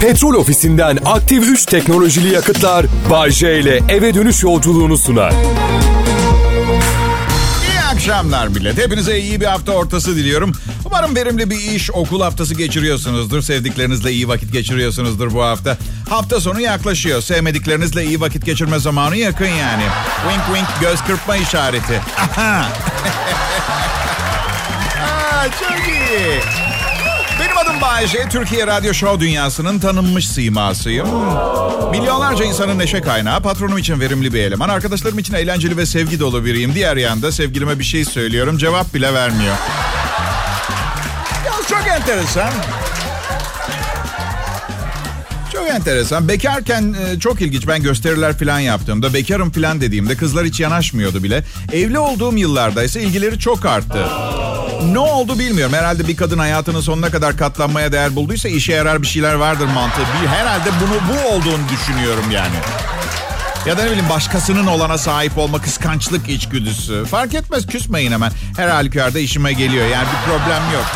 Petrol ofisinden aktif 3 teknolojili yakıtlar Bay J ile eve dönüş yolculuğunu sunar. İyi akşamlar millet. Hepinize iyi bir hafta ortası diliyorum. Umarım verimli bir iş, okul haftası geçiriyorsunuzdur. Sevdiklerinizle iyi vakit geçiriyorsunuzdur bu hafta. Hafta sonu yaklaşıyor. Sevmediklerinizle iyi vakit geçirme zamanı yakın yani. Wink wink göz kırpma işareti. Aha. Aa, çok iyi. Benim adım Bayece. Türkiye Radyo Show dünyasının tanınmış simasıyım. Milyonlarca insanın neşe kaynağı, patronum için verimli bir eleman, arkadaşlarım için eğlenceli ve sevgi dolu biriyim. Diğer yanda sevgilime bir şey söylüyorum, cevap bile vermiyor. Ya çok enteresan. Çok enteresan. Bekarken e, çok ilginç. Ben gösteriler falan yaptığımda, bekarım falan dediğimde kızlar hiç yanaşmıyordu bile. Evli olduğum yıllarda ise ilgileri çok arttı. Ne oldu bilmiyorum. Herhalde bir kadın hayatının sonuna kadar katlanmaya değer bulduysa işe yarar bir şeyler vardır mantığı. Bir, herhalde bunu bu olduğunu düşünüyorum yani. Ya da ne bileyim başkasının olana sahip olma kıskançlık içgüdüsü. Fark etmez küsmeyin hemen. Her halükarda işime geliyor. Yani bir problem yok.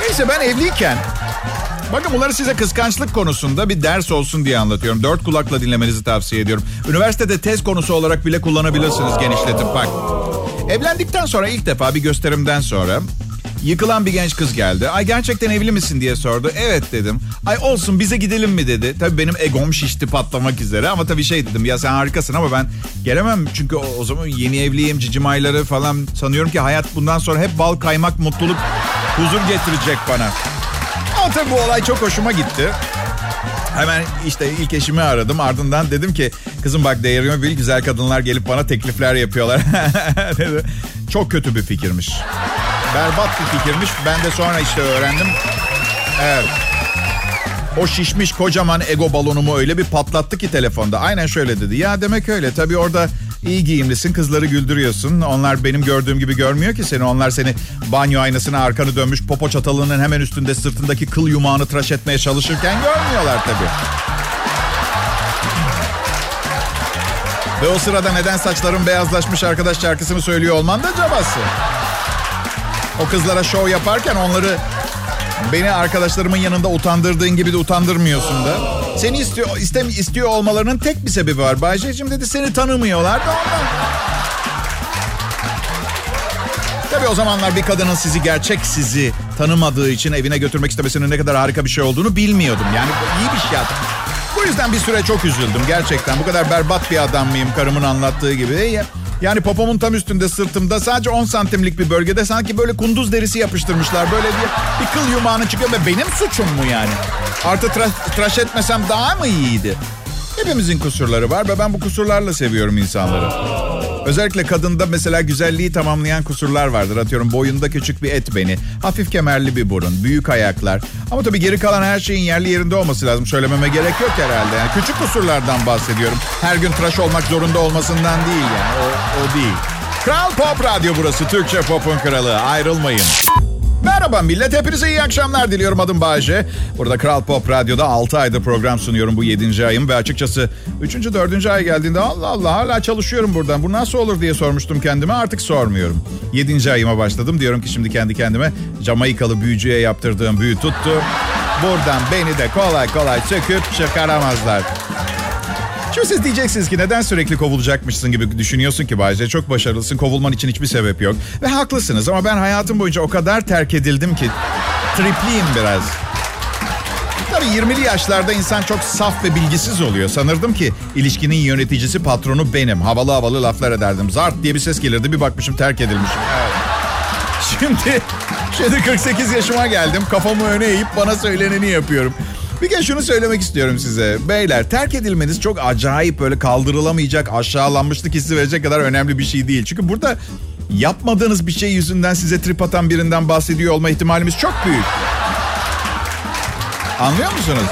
Neyse ben evliyken Bakın bunları size kıskançlık konusunda bir ders olsun diye anlatıyorum. Dört kulakla dinlemenizi tavsiye ediyorum. Üniversitede tez konusu olarak bile kullanabilirsiniz genişletip bak. Evlendikten sonra ilk defa bir gösterimden sonra yıkılan bir genç kız geldi. Ay gerçekten evli misin diye sordu. Evet dedim. Ay olsun bize gidelim mi dedi. Tabii benim egom şişti patlamak üzere ama tabii şey dedim ya sen harikasın ama ben gelemem. Çünkü o, o zaman yeni evliyim cicim ayları falan sanıyorum ki hayat bundan sonra hep bal kaymak mutluluk huzur getirecek bana. Ama tabii bu olay çok hoşuma gitti. Hemen işte ilk eşimi aradım. Ardından dedim ki kızım bak değerimi bil güzel kadınlar gelip bana teklifler yapıyorlar. dedi. Çok kötü bir fikirmiş. Berbat bir fikirmiş. Ben de sonra işte öğrendim. Evet. O şişmiş kocaman ego balonumu öyle bir patlattı ki telefonda. Aynen şöyle dedi. Ya demek öyle. Tabii orada iyi giyimlisin, kızları güldürüyorsun. Onlar benim gördüğüm gibi görmüyor ki seni. Onlar seni banyo aynasına arkanı dönmüş popo çatalının hemen üstünde sırtındaki kıl yumağını tıraş etmeye çalışırken görmüyorlar tabii. Ve o sırada neden saçların beyazlaşmış arkadaş şarkısını söylüyor olman da cabası. O kızlara şov yaparken onları beni arkadaşlarımın yanında utandırdığın gibi de utandırmıyorsun da. Seni istiyor, istem, istiyor olmalarının tek bir sebebi var. Bayce'cim dedi seni tanımıyorlar da ondan. Tabii o zamanlar bir kadının sizi gerçek sizi tanımadığı için evine götürmek istemesinin ne kadar harika bir şey olduğunu bilmiyordum. Yani iyi bir şey yaptım. Bu yüzden bir süre çok üzüldüm gerçekten. Bu kadar berbat bir adam mıyım karımın anlattığı gibi. Yani popomun tam üstünde sırtımda sadece 10 santimlik bir bölgede sanki böyle kunduz derisi yapıştırmışlar. Böyle bir, bir kıl yumağını çıkıyor ve benim suçum mu yani? Artı tıraş, tıraş etmesem daha mı iyiydi? Hepimizin kusurları var ve ben bu kusurlarla seviyorum insanları. Özellikle kadında mesela güzelliği tamamlayan kusurlar vardır. Atıyorum boyunda küçük bir et beni, hafif kemerli bir burun, büyük ayaklar. Ama tabii geri kalan her şeyin yerli yerinde olması lazım. Söylememe gerek yok herhalde. Yani küçük kusurlardan bahsediyorum. Her gün tıraş olmak zorunda olmasından değil yani. O, o değil. Kral Pop Radyo burası. Türkçe Pop'un kralı. Ayrılmayın. Merhaba millet. Hepinize iyi akşamlar diliyorum. Adım Bayece. Burada Kral Pop Radyo'da 6 ayda program sunuyorum bu 7. ayım. Ve açıkçası 3. 4. ay geldiğinde Allah Allah hala çalışıyorum buradan. Bu nasıl olur diye sormuştum kendime. Artık sormuyorum. 7. ayıma başladım. Diyorum ki şimdi kendi kendime Jamaikalı büyücüye yaptırdığım büyü tuttu. Buradan beni de kolay kolay söküp çıkaramazlar. Şimdi siz diyeceksiniz ki neden sürekli kovulacakmışsın gibi düşünüyorsun ki Bayce. Çok başarılısın. Kovulman için hiçbir sebep yok. Ve haklısınız ama ben hayatım boyunca o kadar terk edildim ki tripliyim biraz. Tabii 20'li yaşlarda insan çok saf ve bilgisiz oluyor. Sanırdım ki ilişkinin yöneticisi patronu benim. Havalı havalı laflar ederdim. Zart diye bir ses gelirdi. Bir bakmışım terk edilmişim. Evet. Şimdi, şimdi 48 yaşıma geldim. Kafamı öne eğip bana söyleneni yapıyorum. Bir kez şunu söylemek istiyorum size. Beyler terk edilmeniz çok acayip böyle kaldırılamayacak aşağılanmışlık hissi verecek kadar önemli bir şey değil. Çünkü burada yapmadığınız bir şey yüzünden size trip atan birinden bahsediyor olma ihtimalimiz çok büyük. Anlıyor musunuz?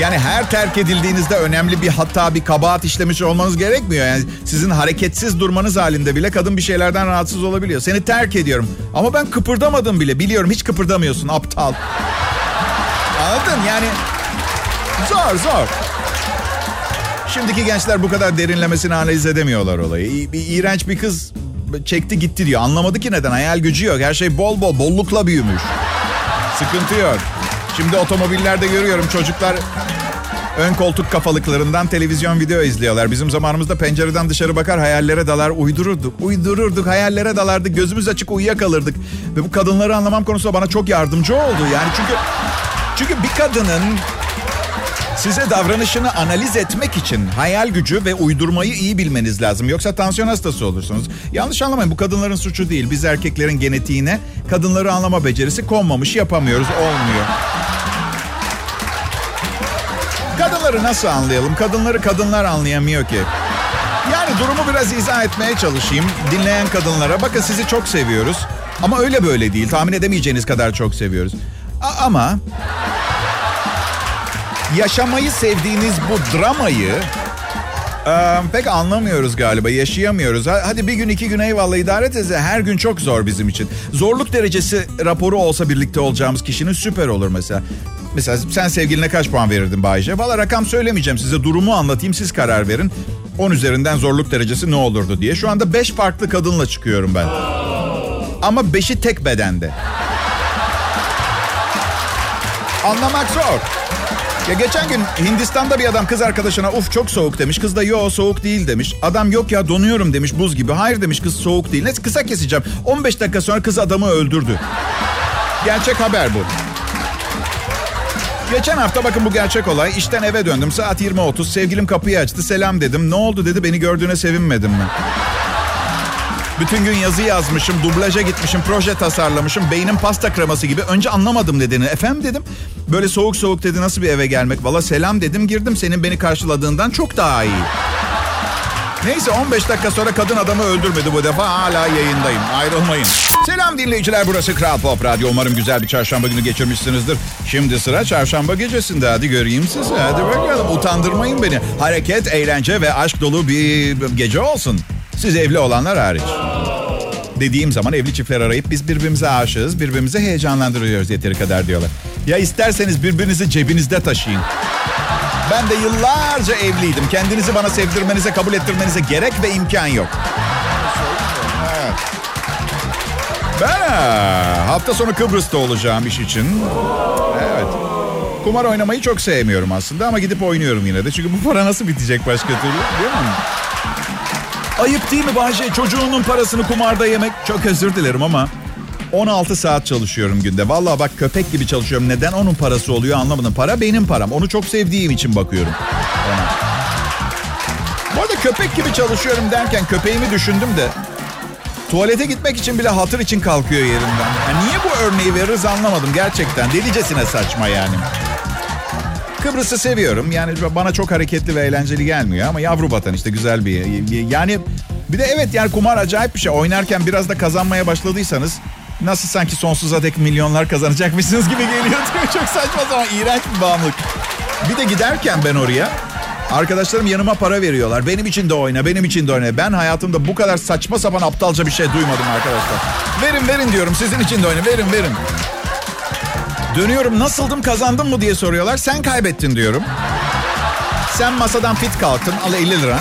Yani her terk edildiğinizde önemli bir hata, bir kabahat işlemiş olmanız gerekmiyor. Yani sizin hareketsiz durmanız halinde bile kadın bir şeylerden rahatsız olabiliyor. Seni terk ediyorum. Ama ben kıpırdamadım bile. Biliyorum hiç kıpırdamıyorsun aptal. Anladın? Yani zor zor. Şimdiki gençler bu kadar derinlemesine analiz edemiyorlar olayı. Bir iğrenç bir kız çekti gitti diyor. Anlamadı ki neden. Hayal gücü yok. Her şey bol bol bollukla büyümüş. Sıkıntı yok. Şimdi otomobillerde görüyorum çocuklar ön koltuk kafalıklarından televizyon video izliyorlar. Bizim zamanımızda pencereden dışarı bakar hayallere dalar uydururduk. Uydururduk hayallere dalardık gözümüz açık uyuyakalırdık. Ve bu kadınları anlamam konusunda bana çok yardımcı oldu. Yani çünkü çünkü bir kadının Size davranışını analiz etmek için hayal gücü ve uydurmayı iyi bilmeniz lazım. Yoksa tansiyon hastası olursunuz. Yanlış anlamayın bu kadınların suçu değil. Biz erkeklerin genetiğine kadınları anlama becerisi konmamış yapamıyoruz olmuyor. Kadınları nasıl anlayalım? Kadınları kadınlar anlayamıyor ki. Yani durumu biraz izah etmeye çalışayım. Dinleyen kadınlara bakın sizi çok seviyoruz. Ama öyle böyle değil. Tahmin edemeyeceğiniz kadar çok seviyoruz. A- ama yaşamayı sevdiğiniz bu dramayı e, pek anlamıyoruz galiba. Yaşayamıyoruz. Hadi bir gün iki gün eyvallah idare edeceğiz. Her gün çok zor bizim için. Zorluk derecesi raporu olsa birlikte olacağımız kişinin süper olur mesela. Mesela sen sevgiline kaç puan verirdin Bayce? Valla rakam söylemeyeceğim size. Durumu anlatayım siz karar verin. 10 üzerinden zorluk derecesi ne olurdu diye. Şu anda 5 farklı kadınla çıkıyorum ben. Ama 5'i tek bedende. Anlamak zor. Ya geçen gün Hindistan'da bir adam kız arkadaşına uf çok soğuk demiş. Kız da yo soğuk değil demiş. Adam yok ya donuyorum demiş buz gibi. Hayır demiş kız soğuk değil. Neyse kısa keseceğim. 15 dakika sonra kız adamı öldürdü. Gerçek haber bu. Geçen hafta bakın bu gerçek olay. İşten eve döndüm saat 20.30. Sevgilim kapıyı açtı. Selam dedim. Ne oldu dedi. Beni gördüğüne sevinmedin mi? Bütün gün yazı yazmışım, dublaja gitmişim, proje tasarlamışım. Beynim pasta kreması gibi. Önce anlamadım nedeni. Efendim dedim. Böyle soğuk soğuk dedi nasıl bir eve gelmek? Valla selam dedim girdim. Senin beni karşıladığından çok daha iyi. Neyse 15 dakika sonra kadın adamı öldürmedi bu defa. Hala yayındayım. Ayrılmayın. Selam dinleyiciler burası Kral Pop Radyo. Umarım güzel bir çarşamba günü geçirmişsinizdir. Şimdi sıra çarşamba gecesinde. Hadi göreyim sizi. Hadi bakalım. Utandırmayın beni. Hareket, eğlence ve aşk dolu bir gece olsun. Siz evli olanlar hariç. Dediğim zaman evli çiftler arayıp biz birbirimize aşığız, birbirimizi heyecanlandırıyoruz yeteri kadar diyorlar. Ya isterseniz birbirinizi cebinizde taşıyın. Ben de yıllarca evliydim. Kendinizi bana sevdirmenize, kabul ettirmenize gerek ve imkan yok. Ben hafta sonu Kıbrıs'ta olacağım iş için. Evet. Kumar oynamayı çok sevmiyorum aslında ama gidip oynuyorum yine de. Çünkü bu para nasıl bitecek başka türlü değil mi? Ayıp değil mi Bahçe? Çocuğunun parasını kumarda yemek. Çok özür dilerim ama 16 saat çalışıyorum günde. Vallahi bak köpek gibi çalışıyorum. Neden onun parası oluyor anlamadım. Para benim param. Onu çok sevdiğim için bakıyorum ona. Bu arada köpek gibi çalışıyorum derken köpeğimi düşündüm de tuvalete gitmek için bile hatır için kalkıyor yerinden. Yani niye bu örneği veririz anlamadım gerçekten. Delicesine saçma yani. Kıbrıs'ı seviyorum. Yani bana çok hareketli ve eğlenceli gelmiyor ama yavru vatan işte güzel bir yani bir de evet yani kumar acayip bir şey. Oynarken biraz da kazanmaya başladıysanız nasıl sanki sonsuza dek milyonlar kazanacakmışsınız gibi geliyor. Çok saçma zaman iğrenç bir bağımlılık. Bir de giderken ben oraya arkadaşlarım yanıma para veriyorlar. Benim için de oyna, benim için de oyna. Ben hayatımda bu kadar saçma sapan aptalca bir şey duymadım arkadaşlar. Verin verin diyorum sizin için de oyna, verin verin. Dönüyorum nasıldım kazandım mı diye soruyorlar. Sen kaybettin diyorum. Sen masadan fit kalktın al 50 lira.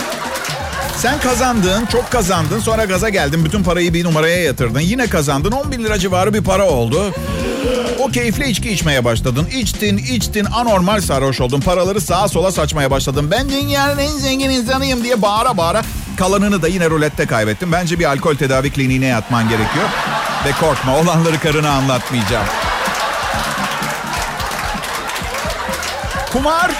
Sen kazandın, çok kazandın. Sonra gaza geldin. Bütün parayı bir numaraya yatırdın. Yine kazandın. 10 bin lira civarı bir para oldu. O keyifle içki içmeye başladın. İçtin, içtin, anormal sarhoş oldun. Paraları sağa sola saçmaya başladın. Ben dünyanın en zengin insanıyım diye bağıra bağıra kalanını da yine rulette kaybettin. Bence bir alkol tedavi kliniğine yatman gerekiyor. Ve korkma olanları karına anlatmayacağım. Kumar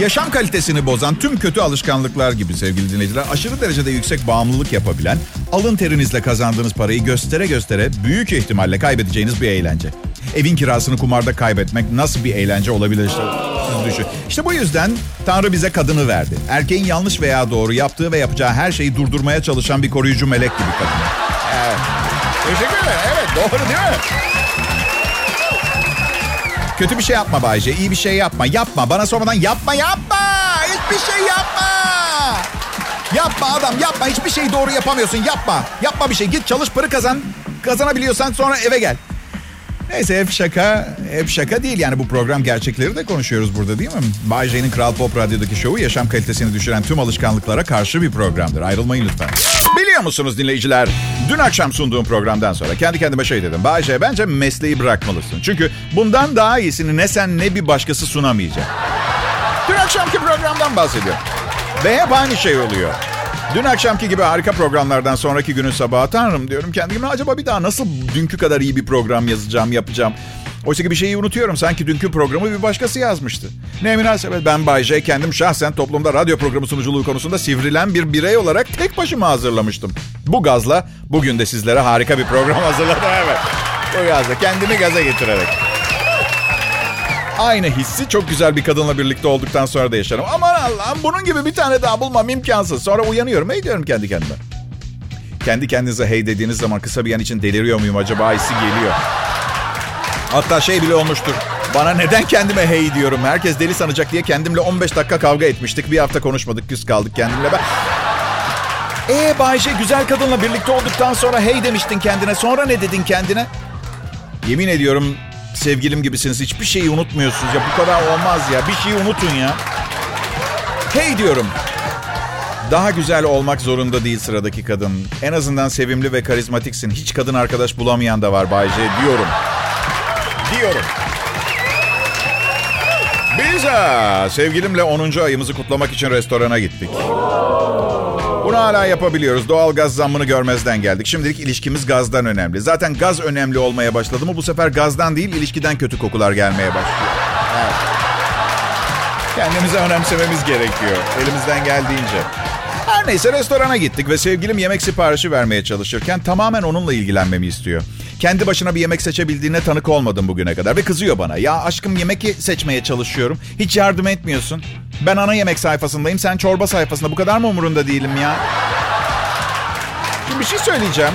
yaşam kalitesini bozan tüm kötü alışkanlıklar gibi sevgili dinleyiciler. Aşırı derecede yüksek bağımlılık yapabilen, alın terinizle kazandığınız parayı göstere göstere büyük ihtimalle kaybedeceğiniz bir eğlence. Evin kirasını kumarda kaybetmek nasıl bir eğlence olabilir işte siz düşün. İşte bu yüzden Tanrı bize kadını verdi. Erkeğin yanlış veya doğru yaptığı ve yapacağı her şeyi durdurmaya çalışan bir koruyucu melek gibi kadın. Evet. Teşekkür ederim. Evet doğru değil mi? Kötü bir şey yapma Bayce. İyi bir şey yapma. Yapma. Bana sormadan yapma yapma. Hiçbir şey yapma. Yapma adam yapma. Hiçbir şeyi doğru yapamıyorsun. Yapma. Yapma bir şey. Git çalış para kazan. Kazanabiliyorsan sonra eve gel. Neyse hep şaka, hep şaka değil. Yani bu program gerçekleri de konuşuyoruz burada değil mi? Bay J'nin Kral Pop Radyo'daki şovu yaşam kalitesini düşüren tüm alışkanlıklara karşı bir programdır. Ayrılmayın lütfen. Biliyor musunuz dinleyiciler? Dün akşam sunduğum programdan sonra kendi kendime şey dedim. Bayce bence mesleği bırakmalısın. Çünkü bundan daha iyisini ne sen ne bir başkası sunamayacak. Dün akşamki programdan bahsediyorum. Ve hep aynı şey oluyor. Dün akşamki gibi harika programlardan sonraki günün sabahı tanrım diyorum kendime acaba bir daha nasıl dünkü kadar iyi bir program yazacağım, yapacağım. Oysa ki bir şeyi unutuyorum. Sanki dünkü programı bir başkası yazmıştı. Ne münasebet ben Bay J kendim şahsen toplumda radyo programı sunuculuğu konusunda sivrilen bir birey olarak tek başıma hazırlamıştım. Bu gazla bugün de sizlere harika bir program hazırladım evet. Bu gazla kendimi gaza getirerek. Aynı hissi çok güzel bir kadınla birlikte olduktan sonra da yaşarım. Aman Allah'ım bunun gibi bir tane daha bulmam imkansız. Sonra uyanıyorum. Hey diyorum kendi kendime. Kendi kendinize hey dediğiniz zaman kısa bir an için deliriyor muyum acaba hissi geliyor. Hatta şey bile olmuştur. Bana neden kendime hey diyorum? Herkes deli sanacak diye kendimle 15 dakika kavga etmiştik. Bir hafta konuşmadık, küs kaldık kendimle. Ben... Ee Bayşe güzel kadınla birlikte olduktan sonra hey demiştin kendine. Sonra ne dedin kendine? Yemin ediyorum sevgilim gibisiniz. Hiçbir şeyi unutmuyorsunuz ya. Bu kadar olmaz ya. Bir şeyi unutun ya. Hey diyorum. Daha güzel olmak zorunda değil sıradaki kadın. En azından sevimli ve karizmatiksin. Hiç kadın arkadaş bulamayan da var Bayce diyorum. Diyorum. Biz ha, sevgilimle 10. ayımızı kutlamak için restorana gittik. Bunu hala yapabiliyoruz. Doğal gaz zammını görmezden geldik. Şimdilik ilişkimiz gazdan önemli. Zaten gaz önemli olmaya başladı mı bu sefer gazdan değil ilişkiden kötü kokular gelmeye başlıyor. Evet. Kendimize önemsememiz gerekiyor. Elimizden geldiğince. Her neyse restorana gittik ve sevgilim yemek siparişi vermeye çalışırken tamamen onunla ilgilenmemi istiyor. Kendi başına bir yemek seçebildiğine tanık olmadım bugüne kadar ve kızıyor bana. Ya aşkım yemek seçmeye çalışıyorum. Hiç yardım etmiyorsun. Ben ana yemek sayfasındayım, sen çorba sayfasında. Bu kadar mı umurunda değilim ya? Şimdi bir şey söyleyeceğim.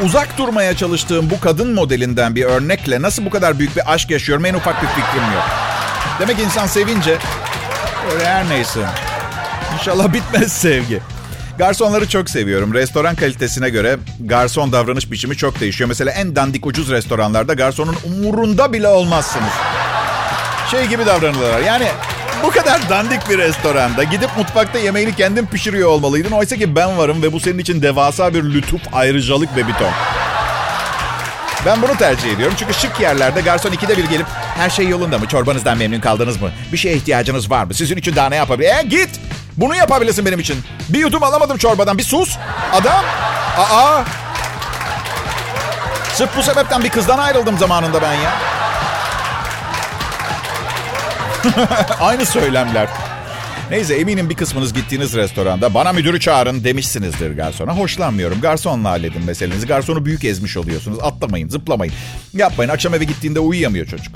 Uzak durmaya çalıştığım bu kadın modelinden bir örnekle nasıl bu kadar büyük bir aşk yaşıyorum en ufak bir fikrim yok. Demek insan sevince öyle her neyse. İnşallah bitmez sevgi. Garsonları çok seviyorum. Restoran kalitesine göre garson davranış biçimi çok değişiyor. Mesela en dandik ucuz restoranlarda garsonun umurunda bile olmazsınız. Şey gibi davranırlar. Yani bu kadar dandik bir restoranda gidip mutfakta yemeğini kendin pişiriyor olmalıydın. Oysa ki ben varım ve bu senin için devasa bir lütuf, ayrıcalık ve biton. Ben bunu tercih ediyorum çünkü şık yerlerde garson ikide bir gelip her şey yolunda mı? Çorbanızdan memnun kaldınız mı? Bir şeye ihtiyacınız var mı? Sizin için daha ne yapabilir? E git! Bunu yapabilirsin benim için. Bir yudum alamadım çorbadan. Bir sus. Adam. Aa. Sırf bu sebepten bir kızdan ayrıldım zamanında ben ya. Aynı söylemler. Neyse eminim bir kısmınız gittiğiniz restoranda bana müdürü çağırın demişsinizdir garsona. Hoşlanmıyorum. Garsonla halledin meselenizi. Garsonu büyük ezmiş oluyorsunuz. Atlamayın, zıplamayın. Yapmayın. Akşam eve gittiğinde uyuyamıyor çocuk.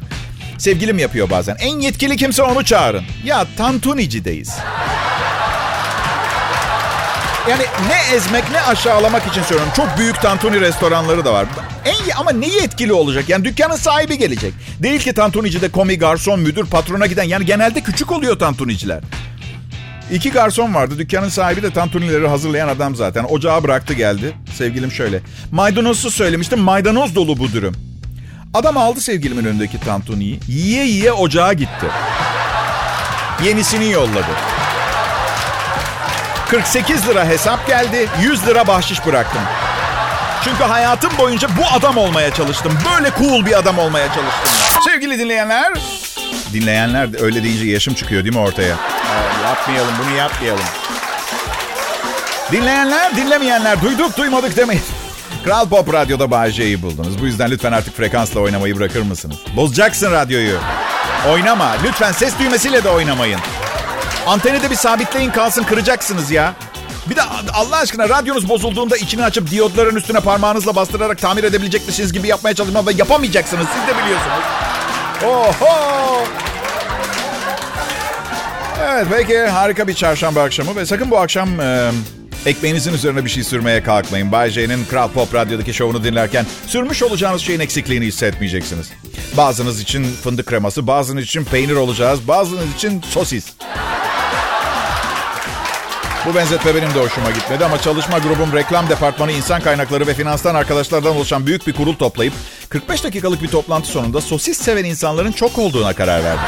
Sevgilim yapıyor bazen. En yetkili kimse onu çağırın. Ya Tantunici'deyiz. Yani ne ezmek ne aşağılamak için söylüyorum. Çok büyük tantuni restoranları da var. En ama ne yetkili olacak? Yani dükkanın sahibi gelecek. Değil ki tantunici'de komi, garson, müdür, patrona giden. Yani genelde küçük oluyor tantuniciler. İki garson vardı. Dükkanın sahibi de tantunileri hazırlayan adam zaten. Ocağı bıraktı geldi. Sevgilim şöyle. Maydanozsuz söylemiştim. Maydanoz dolu bu dürüm. Adam aldı sevgilimin önündeki tantuniyi. Yiye yiye ocağa gitti. Yenisini yolladı. 48 lira hesap geldi. 100 lira bahşiş bıraktım. Çünkü hayatım boyunca bu adam olmaya çalıştım. Böyle cool bir adam olmaya çalıştım. Sevgili dinleyenler. Dinleyenler de öyle deyince yaşım çıkıyor değil mi ortaya? Ee, yapmayalım bunu yapmayalım. Dinleyenler dinlemeyenler duyduk duymadık demeyin. Kral Pop Radyo'da Bağcay'ı buldunuz. Bu yüzden lütfen artık frekansla oynamayı bırakır mısınız? Bozacaksın radyoyu. Oynama. Lütfen ses düğmesiyle de oynamayın. Anteni de bir sabitleyin kalsın kıracaksınız ya. Bir de Allah aşkına radyonuz bozulduğunda içini açıp diyotların üstüne parmağınızla bastırarak tamir edebilecekmişsiniz gibi yapmaya çalışma ve yapamayacaksınız. Siz de biliyorsunuz. Oho! Evet peki harika bir çarşamba akşamı ve sakın bu akşam e, ekmeğinizin üzerine bir şey sürmeye kalkmayın. Bay J'nin Kral Pop Radyo'daki şovunu dinlerken sürmüş olacağınız şeyin eksikliğini hissetmeyeceksiniz. Bazınız için fındık kreması, bazınız için peynir olacağız, bazınız için sosis. Bu benzetme benim de hoşuma gitmedi ama çalışma grubum reklam departmanı, insan kaynakları ve finanstan arkadaşlardan oluşan büyük bir kurul toplayıp 45 dakikalık bir toplantı sonunda sosis seven insanların çok olduğuna karar verdi.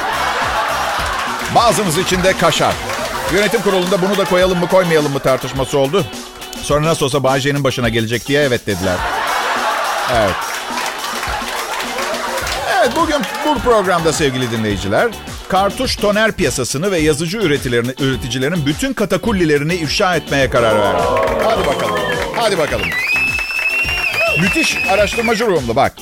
Bazımız için de kaşar. Yönetim kurulunda bunu da koyalım mı koymayalım mı tartışması oldu. Sonra nasıl olsa Bayce'nin başına gelecek diye evet dediler. Evet. Evet bugün bu programda sevgili dinleyiciler kartuş toner piyasasını ve yazıcı üreticilerini, üreticilerin bütün katakullilerini ifşa etmeye karar verdi. Hadi bakalım. Hadi bakalım. Müthiş araştırmacı ruhumda bak.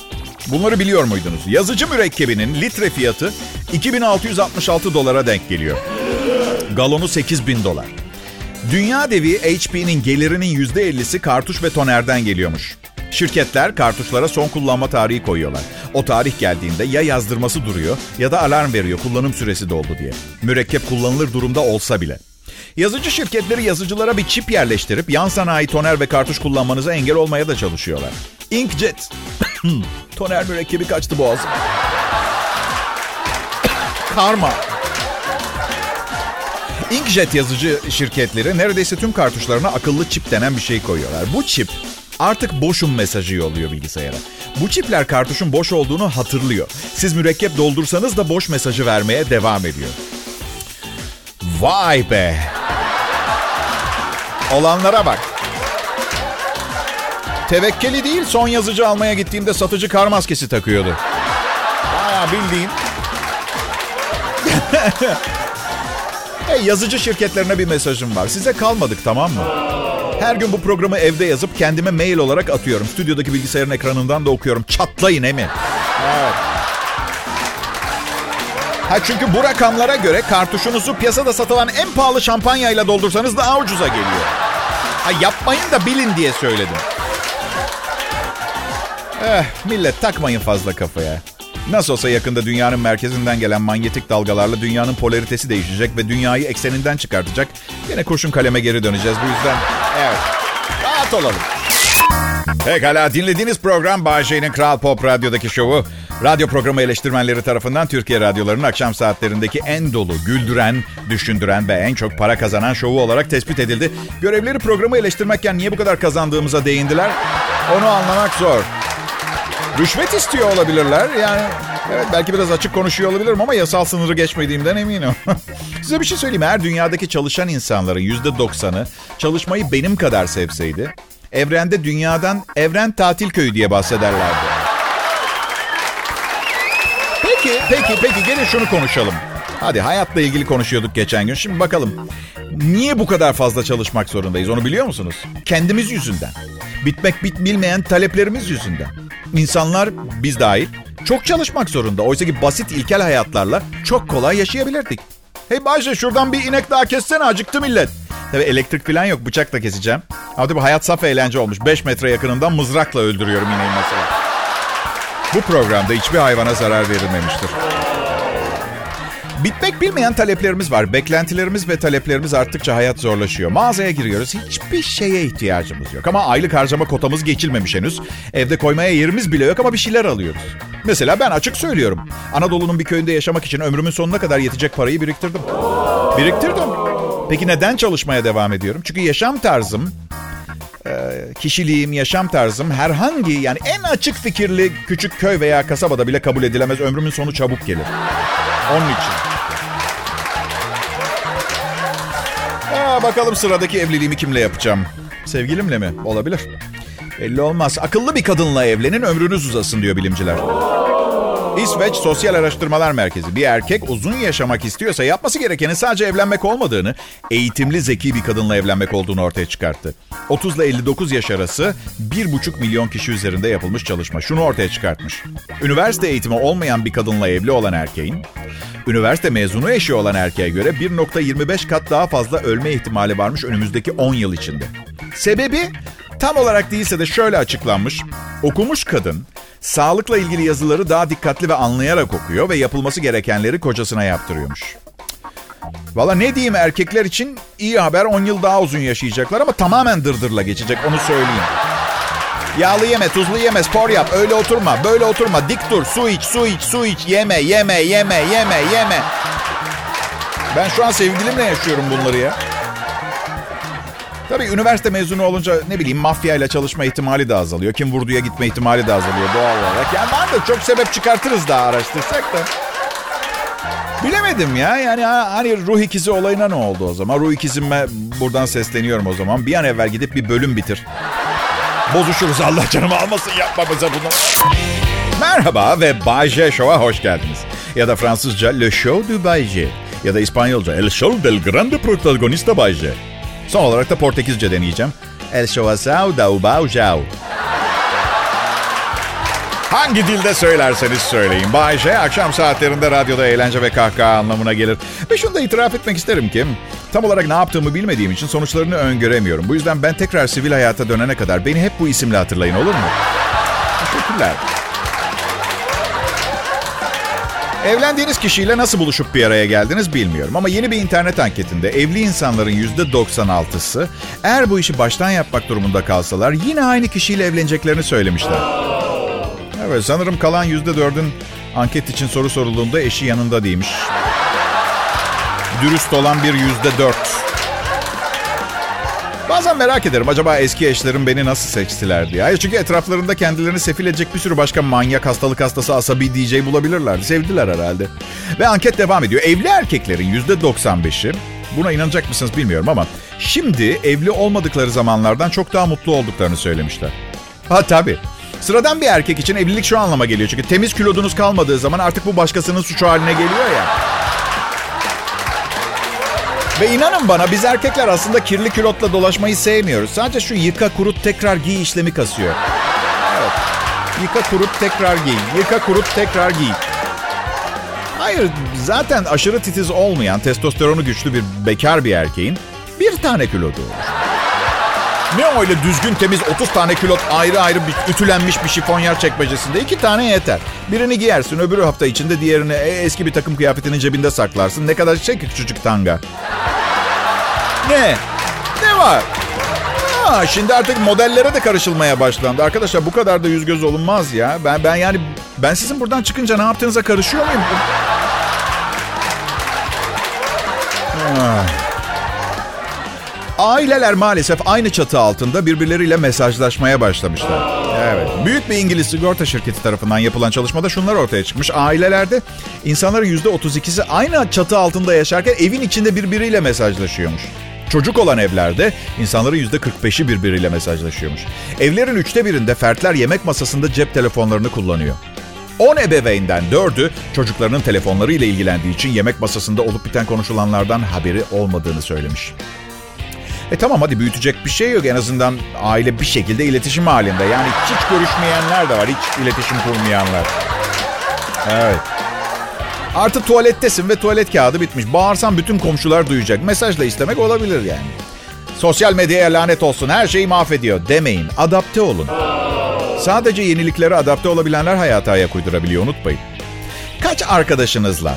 Bunları biliyor muydunuz? Yazıcı mürekkebinin litre fiyatı 2666 dolara denk geliyor. Galonu 8000 dolar. Dünya devi HP'nin gelirinin %50'si kartuş ve tonerden geliyormuş. Şirketler kartuşlara son kullanma tarihi koyuyorlar. O tarih geldiğinde ya yazdırması duruyor ya da alarm veriyor kullanım süresi doldu diye. Mürekkep kullanılır durumda olsa bile. Yazıcı şirketleri yazıcılara bir çip yerleştirip yan sanayi toner ve kartuş kullanmanıza engel olmaya da çalışıyorlar. Inkjet. toner mürekkebi kaçtı boğazım. Karma. Inkjet yazıcı şirketleri neredeyse tüm kartuşlarına akıllı çip denen bir şey koyuyorlar. Bu çip artık boşum mesajı yolluyor bilgisayara. Bu çipler kartuşun boş olduğunu hatırlıyor. Siz mürekkep doldursanız da boş mesajı vermeye devam ediyor. Vay be. Olanlara bak. Tevekkeli değil son yazıcı almaya gittiğimde satıcı kar maskesi takıyordu. Baya bildiğin. hey, yazıcı şirketlerine bir mesajım var. Size kalmadık tamam mı? Her gün bu programı evde yazıp kendime mail olarak atıyorum. Stüdyodaki bilgisayarın ekranından da okuyorum. Çatlayın emin. Evet. Ha çünkü bu rakamlara göre kartuşunuzu piyasada satılan en pahalı şampanyayla doldursanız daha ucuza geliyor. Ha yapmayın da bilin diye söyledim. Eh, millet takmayın fazla kafaya. Nasıl olsa yakında dünyanın merkezinden gelen manyetik dalgalarla dünyanın polaritesi değişecek ve dünyayı ekseninden çıkartacak. Yine kurşun kaleme geri döneceğiz. Bu yüzden evet rahat olalım. Pekala dinlediğiniz program Bağcay'ın Kral Pop Radyo'daki şovu. Radyo programı eleştirmenleri tarafından Türkiye radyolarının akşam saatlerindeki en dolu, güldüren, düşündüren ve en çok para kazanan şovu olarak tespit edildi. Görevleri programı eleştirmekken niye bu kadar kazandığımıza değindiler? Onu anlamak zor. Rüşvet istiyor olabilirler. Yani evet belki biraz açık konuşuyor olabilirim ama yasal sınırı geçmediğimden eminim. Size bir şey söyleyeyim. Eğer dünyadaki çalışan insanların yüzde doksanı çalışmayı benim kadar sevseydi... Evrende dünyadan evren tatil köyü diye bahsederlerdi. Peki, peki, peki gelin şunu konuşalım. Hadi hayatla ilgili konuşuyorduk geçen gün. Şimdi bakalım. Niye bu kadar fazla çalışmak zorundayız onu biliyor musunuz? Kendimiz yüzünden. Bitmek bit bilmeyen taleplerimiz yüzünden. İnsanlar biz dahil çok çalışmak zorunda. Oysa ki basit ilkel hayatlarla çok kolay yaşayabilirdik. Hey Bayce şuradan bir inek daha kessene acıktı millet. Tabii elektrik falan yok bıçakla keseceğim. Ama bu hayat saf eğlence olmuş. 5 metre yakınından mızrakla öldürüyorum ineği mesela. Bu programda hiçbir hayvana zarar verilmemiştir. Bitmek bilmeyen taleplerimiz var. Beklentilerimiz ve taleplerimiz arttıkça hayat zorlaşıyor. Mağazaya giriyoruz. Hiçbir şeye ihtiyacımız yok. Ama aylık harcama kotamız geçilmemiş henüz. Evde koymaya yerimiz bile yok ama bir şeyler alıyoruz. Mesela ben açık söylüyorum. Anadolu'nun bir köyünde yaşamak için ömrümün sonuna kadar yetecek parayı biriktirdim. Biriktirdim. Peki neden çalışmaya devam ediyorum? Çünkü yaşam tarzım, kişiliğim, yaşam tarzım herhangi yani en açık fikirli küçük köy veya kasabada bile kabul edilemez. Ömrümün sonu çabuk gelir. Onun için. Bakalım sıradaki evliliğimi kimle yapacağım? Sevgilimle mi? Olabilir. Belli olmaz. Akıllı bir kadınla evlenin ömrünüz uzasın diyor bilimciler. İsveç Sosyal Araştırmalar Merkezi bir erkek uzun yaşamak istiyorsa yapması gerekenin sadece evlenmek olmadığını, eğitimli zeki bir kadınla evlenmek olduğunu ortaya çıkarttı. 30 ile 59 yaş arası 1,5 milyon kişi üzerinde yapılmış çalışma şunu ortaya çıkartmış. Üniversite eğitimi olmayan bir kadınla evli olan erkeğin, üniversite mezunu eşi olan erkeğe göre 1,25 kat daha fazla ölme ihtimali varmış önümüzdeki 10 yıl içinde. Sebebi tam olarak değilse de şöyle açıklanmış. Okumuş kadın sağlıkla ilgili yazıları daha dikkatli ve anlayarak okuyor ve yapılması gerekenleri kocasına yaptırıyormuş. Valla ne diyeyim erkekler için iyi haber 10 yıl daha uzun yaşayacaklar ama tamamen dırdırla geçecek onu söyleyeyim. Yağlı yeme, tuzlu yeme, spor yap, öyle oturma, böyle oturma, dik dur, su iç, su iç, su iç, yeme, yeme, yeme, yeme, yeme. Ben şu an sevgilimle yaşıyorum bunları ya. Tabii üniversite mezunu olunca ne bileyim mafyayla çalışma ihtimali de azalıyor. Kim vurduya gitme ihtimali de azalıyor doğal olarak. Yani var da çok sebep çıkartırız daha araştırsak da. Bilemedim ya. Yani hani ruh ikizi olayına ne oldu o zaman? Ruh ikizime buradan sesleniyorum o zaman. Bir an evvel gidip bir bölüm bitir. Bozuşuruz Allah canımı almasın yapma bize bunu. Merhaba ve Bay J Show'a hoş geldiniz. Ya da Fransızca Le Show du Bay J. Ya da İspanyolca El Show del Grande Protagonista Bay J. Son olarak da Portekizce deneyeceğim. El Show Asau da Ubau Jau. Hangi dilde söylerseniz söyleyin. Bay J akşam saatlerinde radyoda eğlence ve kahkaha anlamına gelir. Ve şunu da itiraf etmek isterim ki tam olarak ne yaptığımı bilmediğim için sonuçlarını öngöremiyorum. Bu yüzden ben tekrar sivil hayata dönene kadar beni hep bu isimle hatırlayın olur mu? Teşekkürler. Evlendiğiniz kişiyle nasıl buluşup bir araya geldiniz bilmiyorum. Ama yeni bir internet anketinde evli insanların %96'sı eğer bu işi baştan yapmak durumunda kalsalar yine aynı kişiyle evleneceklerini söylemişler. Evet sanırım kalan %4'ün anket için soru sorulduğunda eşi yanında değilmiş. Dürüst olan bir %4. Bazen merak ederim acaba eski eşlerim beni nasıl seçtiler diye. Hayır çünkü etraflarında kendilerini sefil edecek bir sürü başka manyak, hastalık hastası, asabi DJ bulabilirlerdi. Sevdiler herhalde. Ve anket devam ediyor. Evli erkeklerin %95'i, buna inanacak mısınız bilmiyorum ama şimdi evli olmadıkları zamanlardan çok daha mutlu olduklarını söylemişler. Ha tabii. Sıradan bir erkek için evlilik şu anlama geliyor. Çünkü temiz kilodunuz kalmadığı zaman artık bu başkasının suçu haline geliyor ya. Ve inanın bana biz erkekler aslında kirli külotla dolaşmayı sevmiyoruz. Sadece şu yıka kurut tekrar giy işlemi kasıyor. Evet. Yıka kurut tekrar giy. Yıka kurut tekrar giy. Hayır zaten aşırı titiz olmayan testosteronu güçlü bir bekar bir erkeğin bir tane kilodu olur. Ne öyle düzgün temiz 30 tane külot ayrı ayrı bir ütülenmiş bir şifonyer çekmecesinde iki tane yeter. Birini giyersin öbürü hafta içinde diğerini e, eski bir takım kıyafetinin cebinde saklarsın. Ne kadar şey ki küçücük tanga. Ne? Ne var? Ha, şimdi artık modellere de karışılmaya başlandı. Arkadaşlar bu kadar da yüz göz olunmaz ya. Ben ben yani ben sizin buradan çıkınca ne yaptığınıza karışıyor muyum? Ah. Aileler maalesef aynı çatı altında birbirleriyle mesajlaşmaya başlamışlar. Evet. Büyük bir İngiliz sigorta şirketi tarafından yapılan çalışmada şunlar ortaya çıkmış. Ailelerde insanların %32'si aynı çatı altında yaşarken evin içinde birbiriyle mesajlaşıyormuş. Çocuk olan evlerde insanların %45'i birbiriyle mesajlaşıyormuş. Evlerin üçte birinde fertler yemek masasında cep telefonlarını kullanıyor. 10 ebeveynden 4'ü çocuklarının telefonlarıyla ilgilendiği için yemek masasında olup biten konuşulanlardan haberi olmadığını söylemiş. E tamam hadi büyütecek bir şey yok. En azından aile bir şekilde iletişim halinde. Yani hiç görüşmeyenler de var. Hiç iletişim kurmayanlar. Evet. Artı tuvalettesin ve tuvalet kağıdı bitmiş. Bağırsan bütün komşular duyacak. Mesajla istemek olabilir yani. Sosyal medyaya lanet olsun her şeyi mahvediyor demeyin. Adapte olun. Sadece yeniliklere adapte olabilenler hayata ayak uydurabiliyor unutmayın. Kaç arkadaşınızla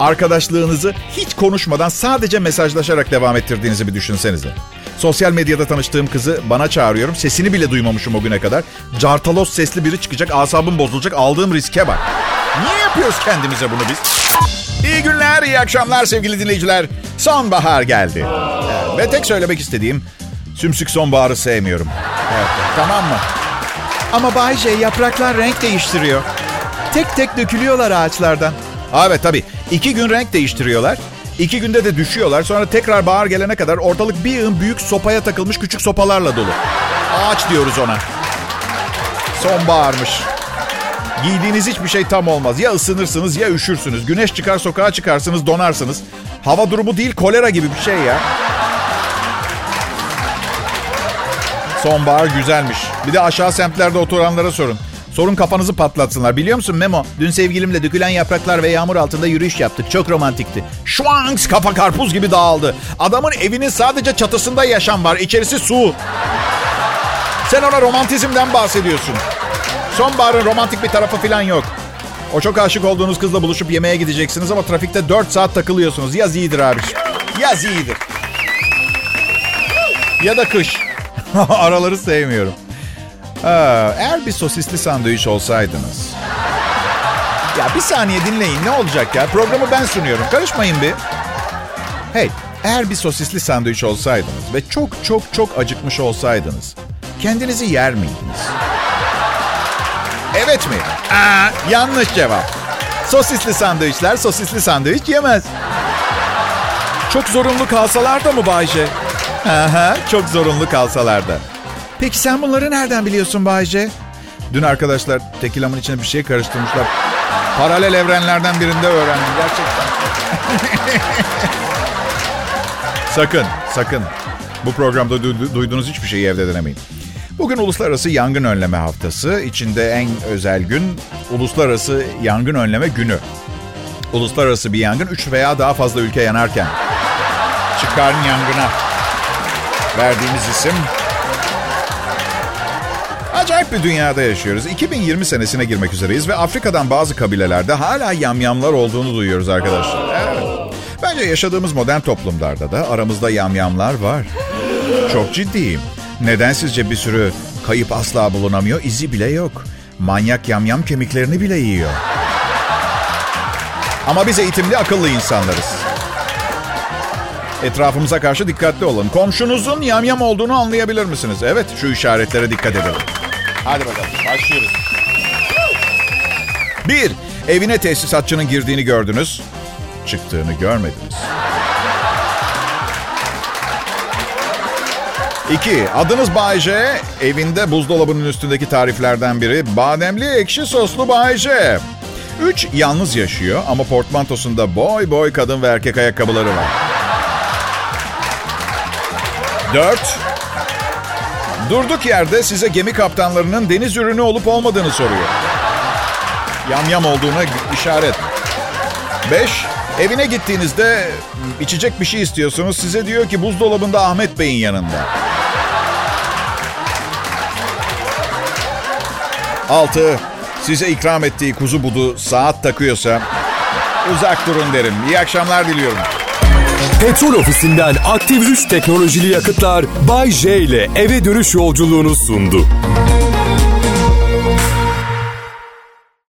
arkadaşlığınızı hiç konuşmadan sadece mesajlaşarak devam ettirdiğinizi bir düşünsenize. Sosyal medyada tanıştığım kızı bana çağırıyorum. Sesini bile duymamışım o güne kadar. Cartalos sesli biri çıkacak, asabım bozulacak. Aldığım riske bak. Niye yapıyoruz kendimize bunu biz? İyi günler, iyi akşamlar sevgili dinleyiciler. Sonbahar geldi. Ve tek söylemek istediğim sümsük sonbaharı sevmiyorum. Evet, tamam mı? Ama Bay J yapraklar renk değiştiriyor. Tek tek dökülüyorlar ağaçlardan. Evet tabii. İki gün renk değiştiriyorlar. İki günde de düşüyorlar. Sonra tekrar bahar gelene kadar ortalık bir yığın büyük sopaya takılmış küçük sopalarla dolu. Ağaç diyoruz ona. Sonbaharmış. Giydiğiniz hiçbir şey tam olmaz. Ya ısınırsınız ya üşürsünüz. Güneş çıkar sokağa çıkarsınız donarsınız. Hava durumu değil kolera gibi bir şey ya. Sonbahar güzelmiş. Bir de aşağı semtlerde oturanlara sorun. Sorun kafanızı patlatsınlar. Biliyor musun Memo? Dün sevgilimle dökülen yapraklar ve yağmur altında yürüyüş yaptık. Çok romantikti. Şuanks kafa karpuz gibi dağıldı. Adamın evinin sadece çatısında yaşam var. İçerisi su. Sen ona romantizmden bahsediyorsun. Sonbaharın romantik bir tarafı falan yok. O çok aşık olduğunuz kızla buluşup yemeğe gideceksiniz ama trafikte 4 saat takılıyorsunuz. Yaz iyidir abi. Yaz iyidir. Ya da kış. Araları sevmiyorum. Aa, eğer bir sosisli sandviç olsaydınız. Ya bir saniye dinleyin ne olacak ya? Programı ben sunuyorum. Karışmayın bir. Hey, eğer bir sosisli sandviç olsaydınız ve çok çok çok acıkmış olsaydınız kendinizi yer miydiniz? Evet mi? Aa, yanlış cevap. Sosisli sandviçler sosisli sandviç yemez. Çok zorunlu kalsalar da mı Bayce? Aha, çok zorunlu kalsalar da. Peki sen bunları nereden biliyorsun Bayce? Dün arkadaşlar tekilamın içine bir şey karıştırmışlar. Paralel evrenlerden birinde öğrendim gerçekten. sakın, sakın. Bu programda du- duyduğunuz hiçbir şeyi evde denemeyin. Bugün Uluslararası Yangın Önleme Haftası. İçinde en özel gün Uluslararası Yangın Önleme Günü. Uluslararası bir yangın 3 veya daha fazla ülke yanarken çıkarın yangına verdiğimiz isim. Acayip bir dünyada yaşıyoruz. 2020 senesine girmek üzereyiz ve Afrika'dan bazı kabilelerde hala yamyamlar olduğunu duyuyoruz arkadaşlar. Evet. Bence yaşadığımız modern toplumlarda da aramızda yamyamlar var. Çok ciddiyim. Neden sizce bir sürü kayıp asla bulunamıyor, izi bile yok. Manyak yamyam kemiklerini bile yiyor. Ama biz eğitimli, akıllı insanlarız. Etrafımıza karşı dikkatli olun. Komşunuzun yamyam olduğunu anlayabilir misiniz? Evet, şu işaretlere dikkat edelim. Hadi bakalım, başlıyoruz. Bir, evine tesisatçının girdiğini gördünüz. Çıktığını görmediniz. İki, adınız Bay J. Evinde buzdolabının üstündeki tariflerden biri bademli ekşi soslu Bay J. Üç, yalnız yaşıyor ama portmantosunda boy boy kadın ve erkek ayakkabıları var. Dört, durduk yerde size gemi kaptanlarının deniz ürünü olup olmadığını soruyor. Yamyam olduğuna işaret. Beş, evine gittiğinizde içecek bir şey istiyorsunuz. Size diyor ki buzdolabında Ahmet Bey'in yanında. Altı, size ikram ettiği kuzu budu saat takıyorsa uzak durun derim. İyi akşamlar diliyorum. Petrol ofisinden aktif 3 teknolojili yakıtlar Bay J ile eve dönüş yolculuğunu sundu.